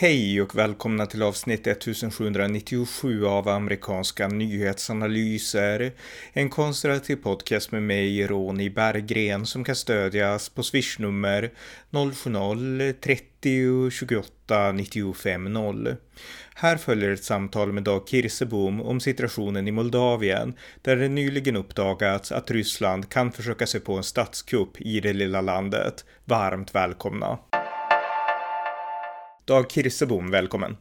Hej och välkomna till avsnitt 1797 av amerikanska nyhetsanalyser. En konservativ podcast med mig, Ronny Berggren, som kan stödjas på swishnummer 070-30 28 95 0. Här följer ett samtal med Dag Kirsebom om situationen i Moldavien, där det nyligen uppdagats att Ryssland kan försöka sig på en statskupp i det lilla landet. Varmt välkomna! Dag Kirsebom, välkommen.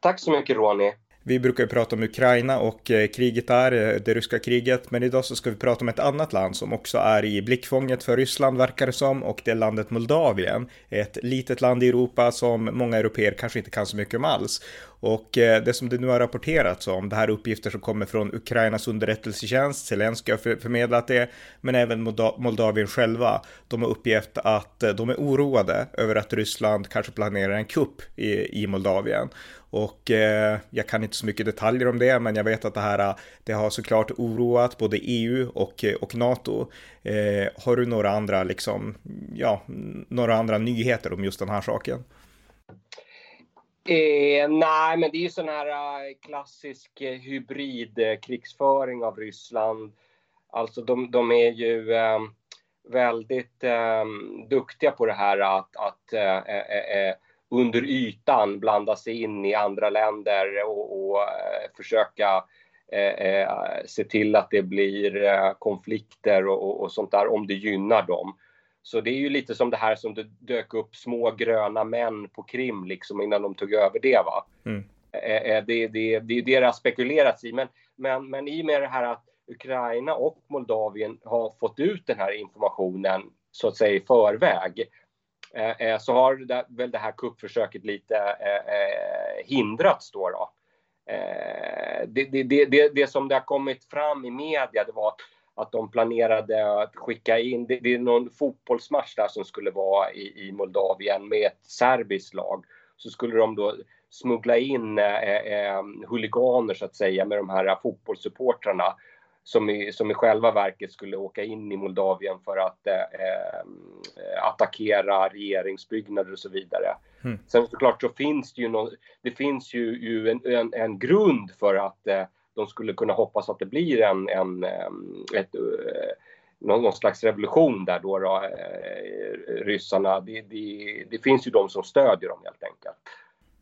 Tack så mycket Ronny. Vi brukar ju prata om Ukraina och eh, kriget där, eh, det ryska kriget, men idag så ska vi prata om ett annat land som också är i blickfånget för Ryssland verkar det som och det är landet Moldavien. Ett litet land i Europa som många europeer kanske inte kan så mycket om alls. Och eh, det som det nu har rapporterats om, det här är uppgifter som kommer från Ukrainas underrättelsetjänst, Zelenskyj har förmedlat det, men även Moldavien själva. De har uppgett att de är oroade över att Ryssland kanske planerar en kupp i, i Moldavien. Och eh, jag kan inte så mycket detaljer om det, men jag vet att det här det har såklart oroat både EU och, eh, och NATO. Eh, har du några andra, liksom, ja, några andra nyheter om just den här saken? Eh, nej, men det är ju sån här eh, klassisk eh, hybridkrigsföring av Ryssland. Alltså de, de är ju väldigt duktiga på det här att, att under ytan blanda sig in i andra länder och, och eh, försöka eh, eh, se till att det blir eh, konflikter och, och, sånt där om det gynnar dem. Så det är ju lite som det här som det dök upp små gröna män på Krim liksom innan de tog över det. Va? Mm. Eh, det, det, det är det det har spekulerats i. Men, men, men i och med det här att Ukraina och Moldavien har fått ut den här informationen så att säga i förväg Eh, eh, så har det, väl det här kuppförsöket lite eh, eh hindrats då. då. Eh, det, det, det, det, som det har kommit fram i media det var att de planerade att skicka in, det, det är någon fotbollsmatch där som skulle vara i, i Moldavien med ett serbiskt lag. Så skulle de då smuggla in eh, eh, huliganer så att säga med de här fotbollssupportrarna som i, som i själva verket skulle åka in i Moldavien för att eh, eh, attackera regeringsbyggnader och så vidare. Mm. Sen såklart så finns det ju, någon, det finns ju, ju en, en, en, grund för att eh, de skulle kunna hoppas att det blir en, en eh, ett, eh, någon, någon, slags revolution där då, då ryssarna. Det, det, det, finns ju de som stödjer dem helt enkelt.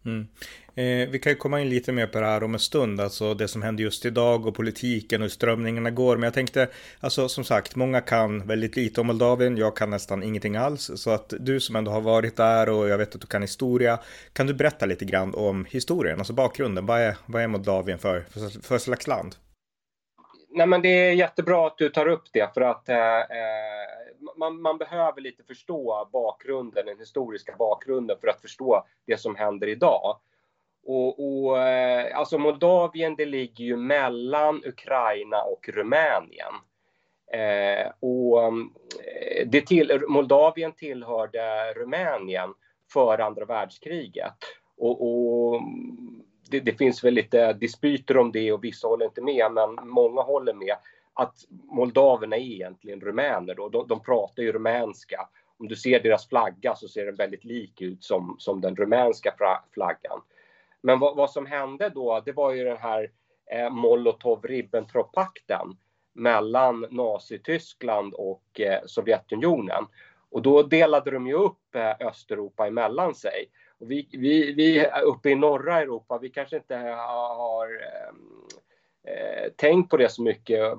Mm. Eh, vi kan ju komma in lite mer på det här om en stund, alltså det som händer just idag och politiken och hur strömningarna går. Men jag tänkte, alltså som sagt, många kan väldigt lite om Moldavien. Jag kan nästan ingenting alls. Så att du som ändå har varit där och jag vet att du kan historia, kan du berätta lite grann om historien, alltså bakgrunden? Vad är, vad är Moldavien för, för, för slags land? Nej, men det är jättebra att du tar upp det för att eh, eh man, man, behöver lite förstå bakgrunden, den historiska bakgrunden för att förstå det som händer idag. Och, och eh, alltså Moldavien, det ligger ju mellan Ukraina och Rumänien. Eh, och eh, det till, Moldavien tillhörde Rumänien före andra världskriget. Och, och det, det, finns väl lite dispyter om det och vissa håller inte med, men många håller med att moldaverna är egentligen rumäner. Då. De, de pratar ju rumänska. Om du ser deras flagga så ser den väldigt lik ut som, som den rumänska flaggan. Men vad, vad som hände då, det var ju den här eh, Molotov-Ribbentrop-pakten mellan Nazityskland och eh, Sovjetunionen. Och då delade de ju upp eh, Östeuropa emellan sig. Och vi, vi, vi uppe i norra Europa, vi kanske inte har eh, eh, eh, tänkt på det så mycket,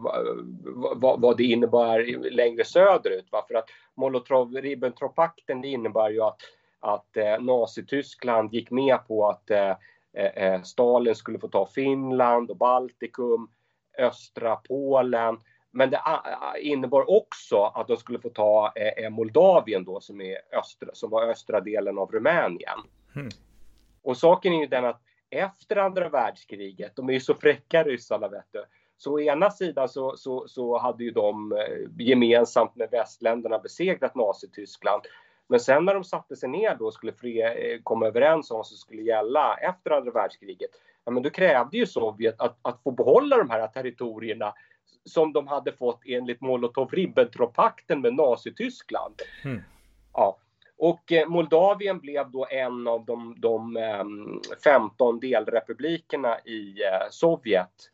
vad, vad det innebär längre söderut. Va? För att Molotov-Ribbentrop-pakten innebär ju att, att eh, Nazityskland gick med på att eh, eh, Stalin skulle få ta Finland och Baltikum, östra Polen. Men det innebar också att de skulle få ta eh, Moldavien då som, är östra, som var östra delen av Rumänien. Mm. Och saken är ju den att efter andra världskriget, de är ju så fräcka ryssarna vet du. Så å ena sidan så, så, så hade ju de eh, gemensamt med västländerna besegrat Nazityskland. Men sen när de satte sig ner då och skulle eh, komma överens om vad som skulle gälla efter andra världskriget, ja, men då krävde ju Sovjet att, att få behålla de här territorierna som de hade fått enligt Molotov-Ribbentrop-pakten med Nazityskland. Mm. Ja, Och eh, Moldavien blev då en av de, de 15 ehm, delrepublikerna i eh, Sovjet.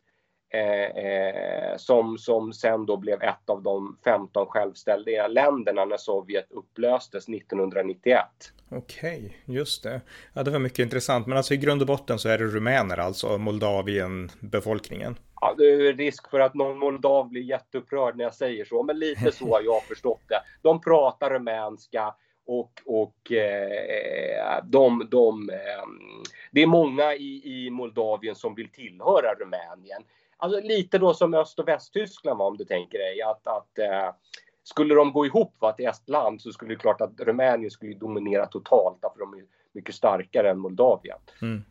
Eh, som, som sen då blev ett av de 15 självständiga länderna när Sovjet upplöstes 1991. Okej, just det. Ja, det var mycket intressant. Men alltså i grund och botten så är det rumäner, alltså Moldavien-befolkningen? Ja, det är risk för att någon moldav blir jätteupprörd när jag säger så, men lite så har jag förstått det. De pratar rumänska, och, och eh, de, de, eh, det är många i, i Moldavien som vill tillhöra Rumänien. Alltså lite då som Öst och Västtyskland var om du tänker dig att, att eh, skulle de gå ihop va, till Estland så skulle det klart att Rumänien skulle dominera totalt för de är mycket starkare än Moldavien. Mm.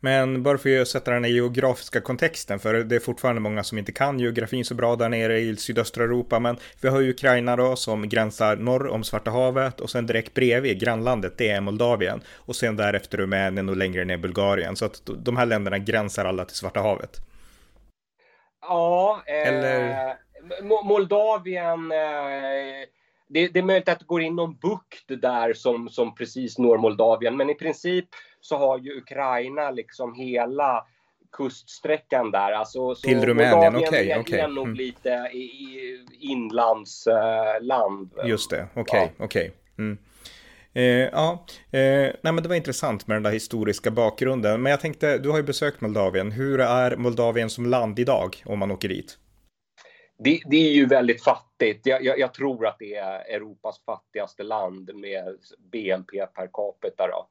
Men bara för att sätta den i geografiska kontexten, för det är fortfarande många som inte kan geografin så bra där nere i sydöstra Europa, men vi har ju Ukraina då som gränsar norr om Svarta havet och sen direkt bredvid grannlandet, det är Moldavien. Och sen därefter Rumänien och längre ner Bulgarien, så att de här länderna gränsar alla till Svarta havet. Ja, eh, Eller... Moldavien eh, det, det, är möjligt att det går in någon bukt där som, som precis når Moldavien, men i princip så har ju Ukraina liksom hela kuststräckan där. Alltså, Till Rumänien, okej. Okay, är, okay. nog mm. lite inlandsland. Just det, okej, okay, ja. okej. Mm. Eh, ja, eh, nej men det var intressant med den där historiska bakgrunden. Men jag tänkte, du har ju besökt Moldavien. Hur är Moldavien som land idag om man åker dit? Det, det är ju väldigt fattigt. Jag, jag, jag, tror att det är Europas fattigaste land med BNP per capita. Då.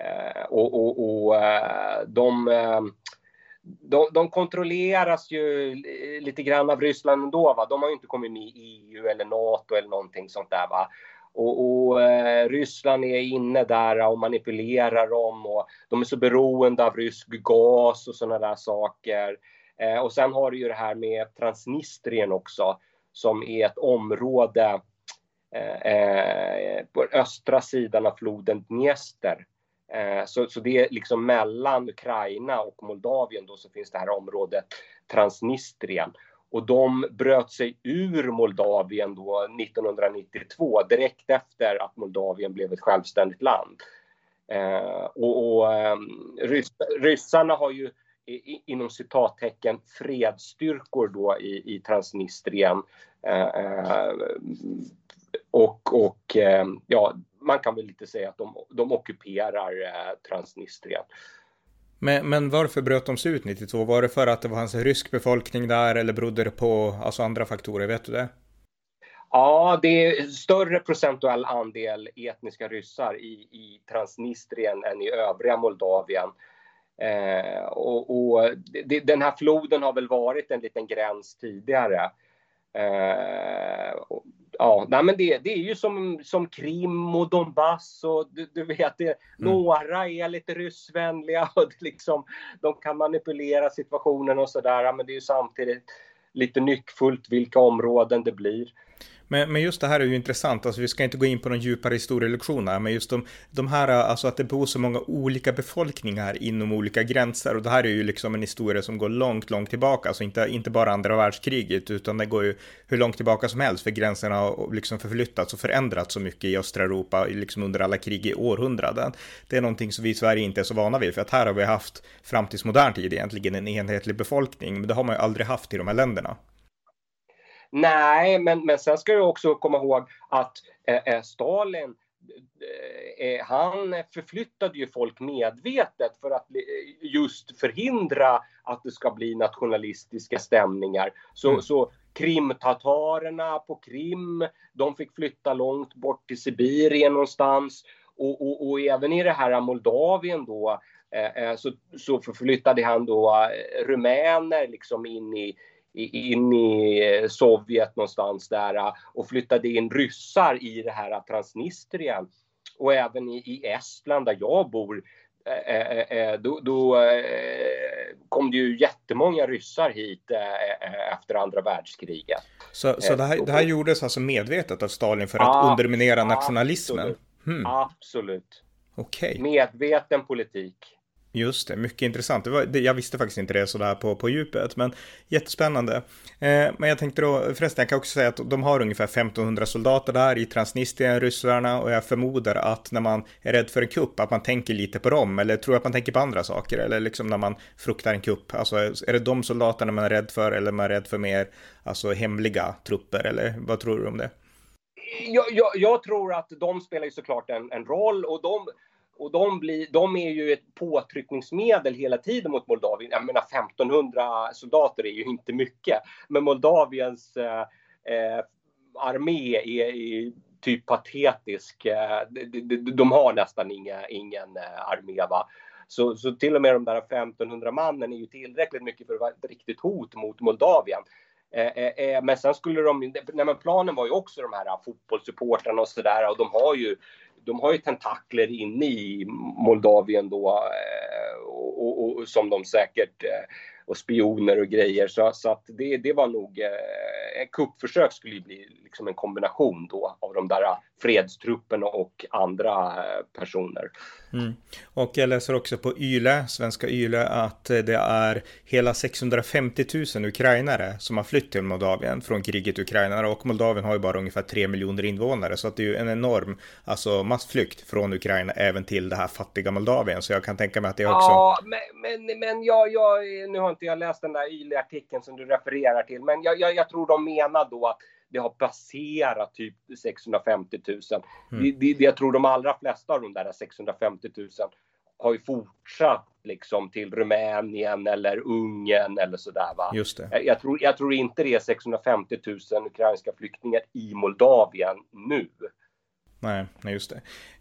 Eh, och, och, och eh, de, eh, de, de, kontrolleras ju lite grann av Ryssland ändå. Va? De har ju inte kommit med i EU eller NATO eller någonting sånt där. Va? Och, och eh, Ryssland är inne där och manipulerar dem och de är så beroende av rysk gas och sådana där saker. Eh, och sen har du ju det här med Transnistrien också som är ett område eh, på östra sidan av floden Dniester Eh, Eh, så, så det är liksom mellan Ukraina och Moldavien då så finns det här området Transnistrien. Och de bröt sig ur Moldavien då 1992 direkt efter att Moldavien blev ett självständigt land. Eh, och, och eh, ryss, ryssarna har ju i, inom citattecken fredsstyrkor då i, i Transnistrien. Eh, eh och, och eh, ja, man kan väl lite säga att de, de ockuperar eh, Transnistrien. Men, men varför bröt de sig ut 92? Var det för att det var en rysk befolkning där eller berodde det på alltså andra faktorer? Vet du det? Ja, det är större procentuell andel etniska ryssar i, i Transnistrien än i övriga Moldavien. Eh, och, och det, den här floden har väl varit en liten gräns tidigare. Eh, ja, nej, men det, det är ju som, som Krim och Donbass och du, du vet, det, mm. några är lite ryssvänliga och liksom, de kan manipulera situationen och sådär, men det är ju samtidigt lite nyckfullt vilka områden det blir. Men, men just det här är ju intressant, alltså vi ska inte gå in på någon djupare historielektion här, men just de, de här, alltså att det bor så många olika befolkningar inom olika gränser. Och det här är ju liksom en historia som går långt, långt tillbaka, alltså inte, inte bara andra världskriget, utan det går ju hur långt tillbaka som helst, för gränserna har liksom förflyttats och förändrats så mycket i östra Europa, liksom under alla krig i århundraden. Det är någonting som vi i Sverige inte är så vana vid, för att här har vi haft fram tills modern tid egentligen en enhetlig befolkning, men det har man ju aldrig haft i de här länderna. Nej, men, men sen ska du också komma ihåg att eh, eh Stalin eh, eh, han förflyttade ju folk medvetet för att just förhindra att det ska bli nationalistiska stämningar. Så, mm. så krimtatarerna på Krim, de fick flytta långt bort till Sibirien någonstans. Och, och, och även i det här Moldavien då så, så förflyttade han då rumäner liksom in i, in i eh, Sovjet någonstans där eh, och flyttade in ryssar i det här Transnistrien. Och även i, Estland där jag bor, eh, då, då kom det ju jättemånga ryssar hit efter andra världskriget. Så, så det, här, det här gjordes alltså medvetet av Stalin för att ja, underminera nationalismen? Absolut. Hmm. absolut. Okay. Medveten politik. Just det, mycket intressant. Det var, det, jag visste faktiskt inte det sådär på, på djupet, men jättespännande. Eh, men jag tänkte då, förresten, jag kan också säga att de har ungefär 1500 soldater där i Transnistrien, ryssarna, och jag förmodar att när man är rädd för en kupp, att man tänker lite på dem, eller tror att man tänker på andra saker, eller liksom när man fruktar en kupp. Alltså, är det de soldaterna man är rädd för, eller är man rädd för mer, alltså hemliga trupper, eller vad tror du om det? Jag, jag, jag tror att de spelar ju såklart en, en roll, och de och de, blir, de är ju ett påtryckningsmedel hela tiden mot Moldavien. Jag menar 1500 soldater är ju inte mycket. Men Moldaviens eh, eh armé är, är, typ patetisk. Eh, de, har nästan inga, ingen eh, armé. Va? Så, så till och med de där 1500 mannen är ju tillräckligt mycket för att vara ett riktigt hot mot Moldavien. Eh, eh, eh, men sen skulle de, nej men planen var ju också de här fotbollssupportrarna och sådär och de har ju de har ju tentakler inne i Moldavien då och, och, och som de säkert eh, och spioner och grejer. Så, så att det, det var nog, eh, kuppförsök skulle ju bli liksom en kombination då av de där fredstrupperna och andra eh, personer. Mm. Och jag läser också på YLE, svenska YLE, att det är hela 650 000 ukrainare som har flytt till Moldavien från kriget i Ukraina och Moldavien har ju bara ungefär 3 miljoner invånare så att det är ju en enorm alltså massflykt från Ukraina även till det här fattiga Moldavien så jag kan tänka mig att det också. Ja, men, men, men jag, jag, nu har inte jag läst den där YLE-artikeln som du refererar till, men jag, jag, jag tror de menar då att det har passerat typ 650 000. Mm. Det, det, jag tror de allra flesta av de där 650 000 har ju fortsatt liksom till Rumänien eller Ungern eller sådär. Va? Just det. Jag, jag, tror, jag tror inte det är 650 000 ukrainska flyktingar i Moldavien nu. Nej, nej just det.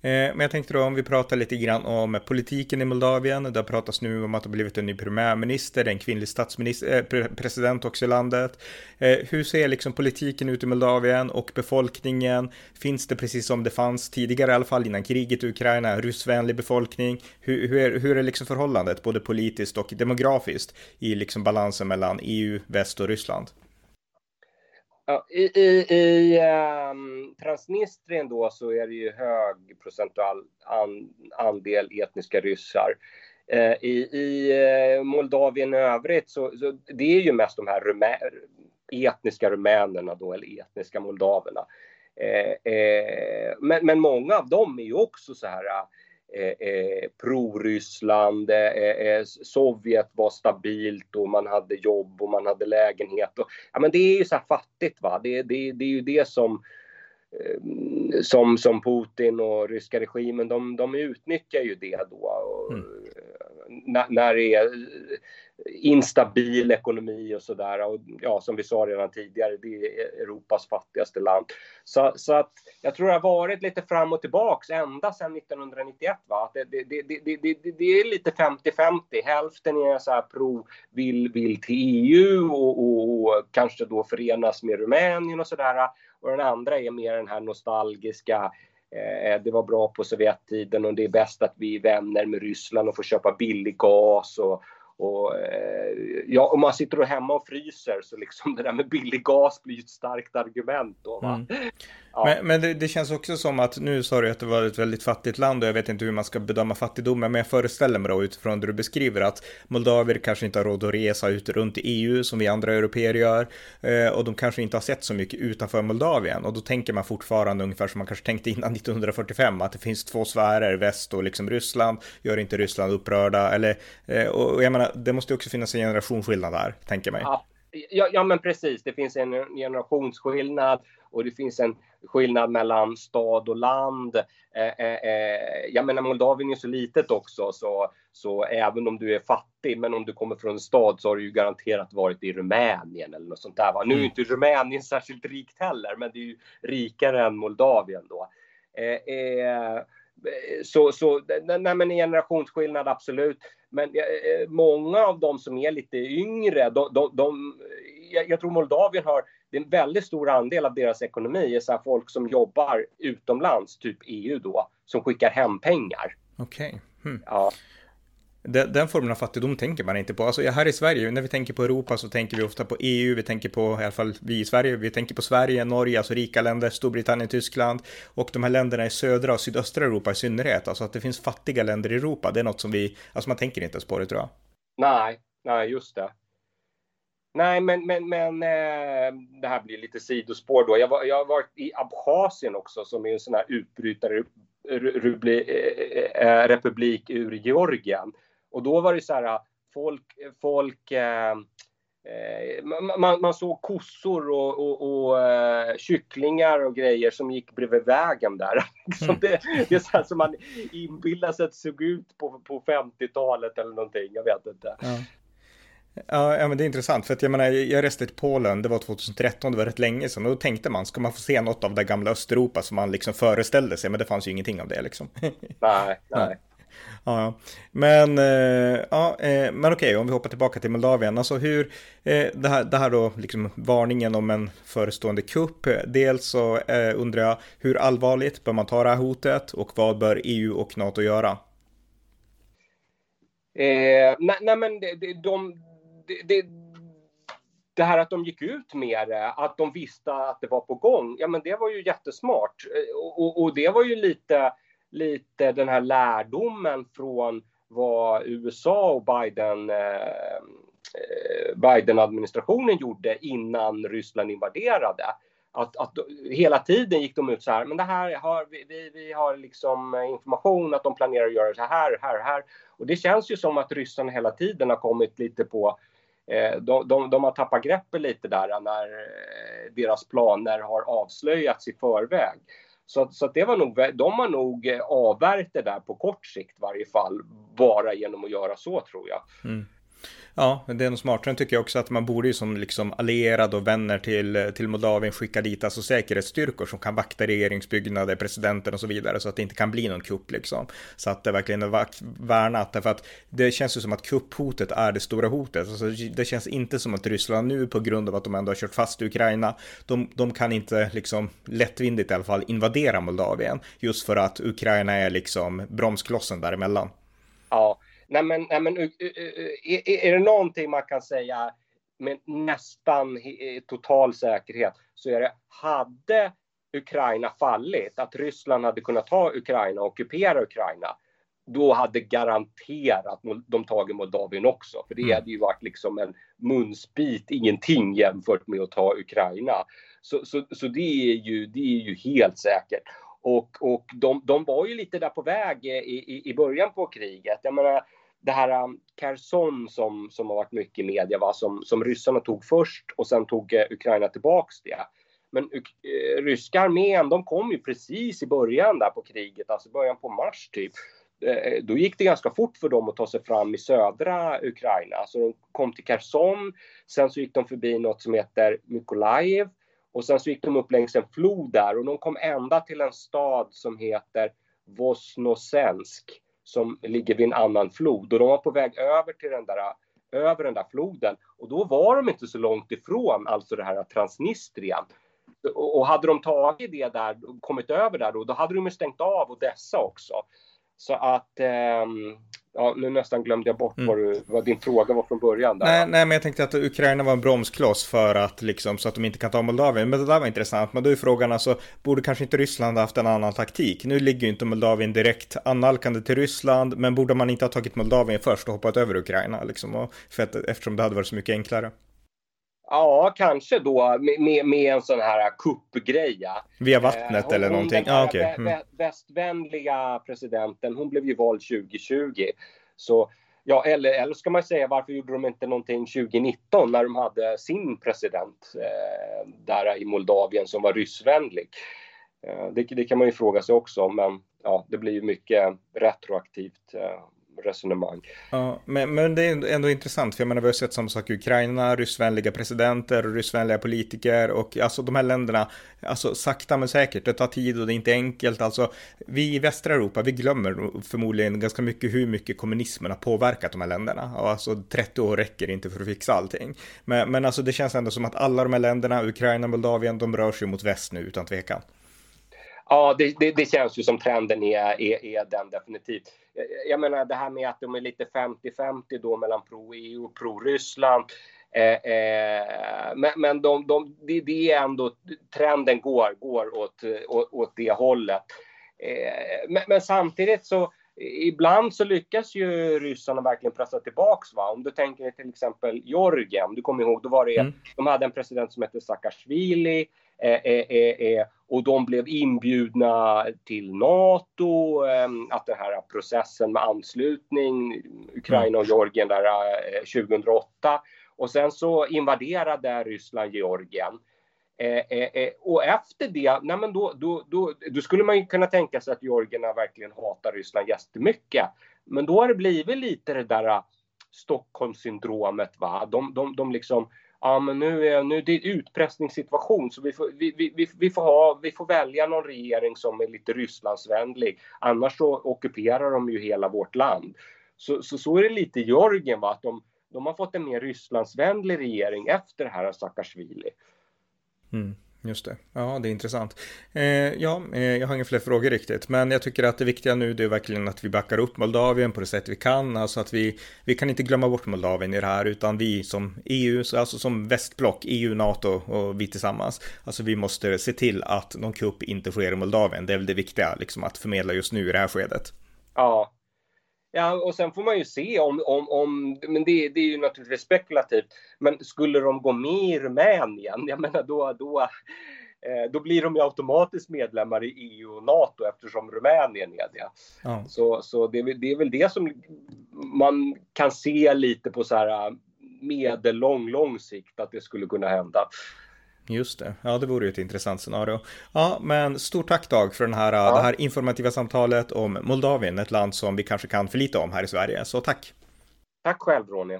Eh, men jag tänkte då om vi pratar lite grann om politiken i Moldavien. Det pratas nu om att det har blivit en ny premiärminister, en kvinnlig statsminister, eh, pre president också i landet. Eh, hur ser liksom politiken ut i Moldavien och befolkningen? Finns det precis som det fanns tidigare i alla fall innan kriget i Ukraina, ryssvänlig befolkning? Hur, hur, är, hur är liksom förhållandet både politiskt och demografiskt i liksom balansen mellan EU, väst och Ryssland? Ja, I i, i um, Transnistrien då så är det ju hög procentual an, andel etniska ryssar. Uh, I i uh, Moldavien i övrigt så, så det är ju mest de här rumä, etniska rumänerna då, eller etniska moldaverna. Uh, men, men många av dem är ju också så här eh, eh, pro-Ryssland, eh, eh, Sovjet var stabilt och man hade jobb och man hade lägenhet. Och, ja, men det är ju så här fattigt va, det, det, det är ju det som eh, som, som Putin och ryska regimen, de, de utnyttjar ju det då. Och, mm. när, när det är instabil ekonomi och sådär. Och ja, som vi sa redan tidigare, det är Europas fattigaste land. Så, så att jag tror det har varit lite fram och tillbaks ända sedan 1991. Va? Det, det, det, det, det, det är lite 50-50. Hälften är så här pro, vill, vill till EU och, och, och kanske då förenas med Rumänien och sådär. Och den andra är mer den här nostalgiska eh, det var bra på Sovjettiden och det är bäst att vi är vänner med Ryssland och får köpa billig gas och, och, eh, ja, om man sitter och hemma och fryser så liksom det där med billig gas blir ett starkt argument. Då? Mm. Ja. Men, men det, det, känns också som att nu sa du att det var ett väldigt fattigt land och jag vet inte hur man ska bedöma fattigdomen, men jag föreställer mig då utifrån det du beskriver att moldavier kanske inte har råd att resa ut runt i EU som vi andra europeer gör eh, och de kanske inte har sett så mycket utanför Moldavien och då tänker man fortfarande ungefär som man kanske tänkte innan 1945 att det finns två sfärer, väst och liksom Ryssland, gör inte Ryssland upprörda eller eh, och jag menar det måste också finnas en generationsskillnad där, tänker mig. Ja. Ja, ja, men precis. Det finns en generationsskillnad och det finns en skillnad mellan stad och land. Eh, eh, eh, jag menar Moldavien är så litet också så, så även om du är fattig men om du kommer från en stad så har du ju garanterat varit i Rumänien eller något sånt där. Va? Nu är ju mm. inte Rumänien särskilt rikt heller men det är ju rikare än Moldavien då. Eh, eh, så, så nej, men en generationsskillnad absolut. Men eh, många av de som är lite yngre, de, de, de jag, jag, tror Moldavien har det är en väldigt stor andel av deras ekonomi är så folk som jobbar utomlands, typ EU då, som skickar hem pengar. Okej. Okay. Hmm. Ja. Den, den, formen av fattigdom tänker man inte på. Alltså här i Sverige, när vi tänker på Europa så tänker vi ofta på EU, vi tänker på, i alla fall vi i Sverige, vi tänker på Sverige, Norge, alltså rika länder, Storbritannien, Tyskland och de här länderna i södra och sydöstra Europa i synnerhet. Alltså att det finns fattiga länder i Europa, det är något som vi, alltså man tänker inte ens på det tror jag. Nej, nej just det. Nej, men, men, men eh, det här blir lite sidospår då. Jag, var, jag har varit i Abchazien också som är en sån här utbrytare eh, republik ur Georgien. Och då var det så här, folk, folk eh, eh man, man, såg kossor och, och, och uh, kycklingar och grejer som gick bredvid vägen där. Mm. det, det, är så här som man inbillar sig att det såg ut på, på 50-talet eller någonting. Jag vet inte. Ja. Ja, men det är intressant för att jag menar, jag reste till Polen, det var 2013, det var rätt länge sedan och då tänkte man, ska man få se något av det gamla Östeuropa som man liksom föreställde sig, men det fanns ju ingenting av det liksom. Nej, nej. Ja, men, eh, ja, eh, men okej, om vi hoppar tillbaka till Moldavien, alltså hur, eh, det, här, det här då, liksom varningen om en förestående kupp, dels så undrar jag, hur allvarligt bör man ta det här hotet och vad bör EU och NATO göra? Eh, nej, nej, men de, de, det, det här att de gick ut med det, att de visste att det var på gång, ja men det var ju jättesmart. Och, och, och det var ju lite, lite den här lärdomen från vad USA och Biden eh, eh, Biden-administrationen gjorde innan Ryssland invaderade. Att, att hela tiden gick de ut så här, men det här har vi, vi, vi har liksom information att de planerar att göra så här, här, här. Och det känns ju som att ryssarna hela tiden har kommit lite på eh, de, de, de, har tappat greppet lite där när eh, deras planer har avslöjats i förväg. Så, så det var nog, de har nog eh, avvärjt det där på kort sikt i varje fall, bara genom att göra så tror jag. Mm. Ja, det är nog smartare tycker jag också att man borde ju som liksom allierad och vänner till, till Moldavien skicka dit alltså säkerhetsstyrkor som kan vakta regeringsbyggnader, presidenten och så vidare så att det inte kan bli någon kupp liksom. Så att det verkligen är värnat därför att det känns ju som att kupphotet är det stora hotet. Alltså, det känns inte som att Ryssland nu på grund av att de ändå har kört fast i Ukraina, de, de kan inte liksom lättvindigt i alla fall invadera Moldavien just för att Ukraina är liksom bromsklossen däremellan. Ja, Nej men, nej, men är, är det någonting man kan säga med nästan total säkerhet så är det, hade Ukraina fallit, att Ryssland hade kunnat ta Ukraina och ockupera Ukraina, då hade garanterat de tagit Moldavien också. För det mm. hade ju varit liksom en munsbit, ingenting jämfört med att ta Ukraina. Så, så, så det, är ju, det är ju helt säkert. Och, och de, de var ju lite där på väg i, i, i början på kriget. Jag menar, det här um, Kherson som, som har varit mycket i media, va? Som, som ryssarna tog först och sen tog eh, Ukraina tillbaks det. Men uh, ryska armén, de kom ju precis i början där på kriget, alltså början på mars typ. Eh, då gick det ganska fort för dem att ta sig fram i södra Ukraina. Så de kom till Kherson, sen så gick de förbi något som heter Mykolaiv och sen så gick de upp längs en flod där och de kom ända till en stad som heter Vosnosensk som ligger vid en annan flod och de var på väg över till den där över den där floden och då var de inte så långt ifrån alltså det här Transnistrien. Och hade de tagit det där, kommit över där då, då hade de ju stängt av Odessa också. Så att eh, Ja, nu nästan glömde jag bort mm. vad, du, vad, din fråga var från början. Där. Nej, nej, men jag tänkte att Ukraina var en bromskloss för att liksom så att de inte kan ta Moldavien. Men det där var intressant. Men då är frågan alltså, borde kanske inte Ryssland haft en annan taktik? Nu ligger ju inte Moldavien direkt annalkande till Ryssland, men borde man inte ha tagit Moldavien först och hoppat över Ukraina liksom? Och för att, eftersom det hade varit så mycket enklare. Ja, kanske då med, med en sån här kuppgrej. Via vattnet eh, eller hon, någonting? Den ah, okay. mm. västvänliga presidenten, hon blev ju vald 2020. Så ja, eller, eller ska man säga varför gjorde de inte någonting 2019 när de hade sin president eh, där i Moldavien som var ryssvänlig? Eh, det, det, kan man ju fråga sig också, men ja, det blir ju mycket retroaktivt eh, resonemang. Ja, men, men det är ändå intressant, för jag menar vi har sett samma sak i Ukraina, ryssvänliga presidenter och ryssvänliga politiker och alltså de här länderna, alltså sakta men säkert, det tar tid och det är inte enkelt, alltså vi i västra Europa, vi glömmer förmodligen ganska mycket hur mycket kommunismen har påverkat de här länderna och alltså 30 år räcker inte för att fixa allting. Men, men alltså det känns ändå som att alla de här länderna, Ukraina, Moldavien, de rör sig mot väst nu utan tvekan. Ja, det, det, det, känns ju som trenden är, är, är den definitivt. Jag menar det här med att de är lite 50-50 då mellan pro-EU och pro-Ryssland. Eh, eh, men men de, de, det, det, är ändå, trenden går, går åt, åt, åt det hållet. Eh, men, men, samtidigt så ibland så lyckas ju ryssarna verkligen pressa tillbaks. Va? Om du tänker till exempel Georgien, du kommer ihåg, då var det, mm. de hade en president som hette Saakashvili eh, eh, eh, och de blev inbjudna till Nato, ehm, att den här processen med anslutning, Ukraina och Georgien där 2008 eh, och sen så invaderade Ryssland Georgien. Eh, eh, eh, och efter det, nej men då, då, då, då, skulle man ju kunna tänka sig att georgierna verkligen hatar Ryssland jättemycket. Men då har det blivit lite det där Stockholmssyndromet. Va? De, de, de liksom, ja men nu är, nu är det utpressningssituation så vi får, vi, vi, vi, får ha, vi får välja någon regering som är lite Rysslandsvänlig. Annars så ockuperar de ju hela vårt land. Så, så, så är det lite i Georgien, va? att de, de har fått en mer Rysslandsvänlig regering efter det här Saakashvili. Mm, just det. Ja, det är intressant. Eh, ja, eh, jag har inga fler frågor riktigt, men jag tycker att det viktiga nu det är verkligen att vi backar upp Moldavien på det sätt vi kan, alltså att vi, vi kan inte glömma bort Moldavien i det här, utan vi som EU, alltså som västblock, EU, NATO och vi tillsammans, alltså vi måste se till att någon kupp inte sker i Moldavien. Det är väl det viktiga, liksom att förmedla just nu i det här skedet. Ja, Ja, och sen får man ju se om, om, om men det, det är ju naturligtvis spekulativt, men skulle de gå med i Rumänien, jag menar då, då, eh, då blir de ju automatiskt medlemmar i EU och NATO eftersom Rumänien är det. Ja. Så, så det, det är väl det som man kan se lite på så här medellång, lång sikt att det skulle kunna hända. Just det, ja det vore ju ett intressant scenario. Ja, men stort tack Dag för den här, ja. det här informativa samtalet om Moldavien, ett land som vi kanske kan för lite om här i Sverige. Så tack! Tack själv Ronny!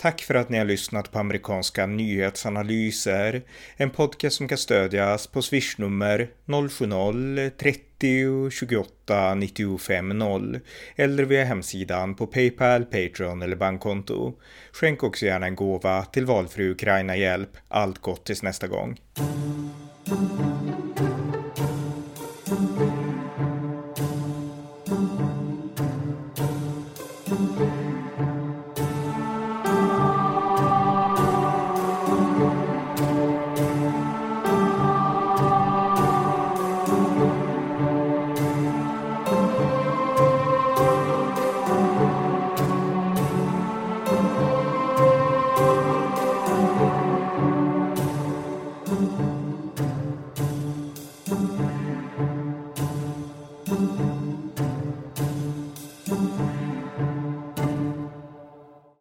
Tack för att ni har lyssnat på amerikanska nyhetsanalyser. En podcast som kan stödjas på swishnummer 070-30 28 95 0 eller via hemsidan på Paypal, Patreon eller bankkonto. Skänk också gärna en gåva till valfri Ukraina-hjälp. Allt gott tills nästa gång.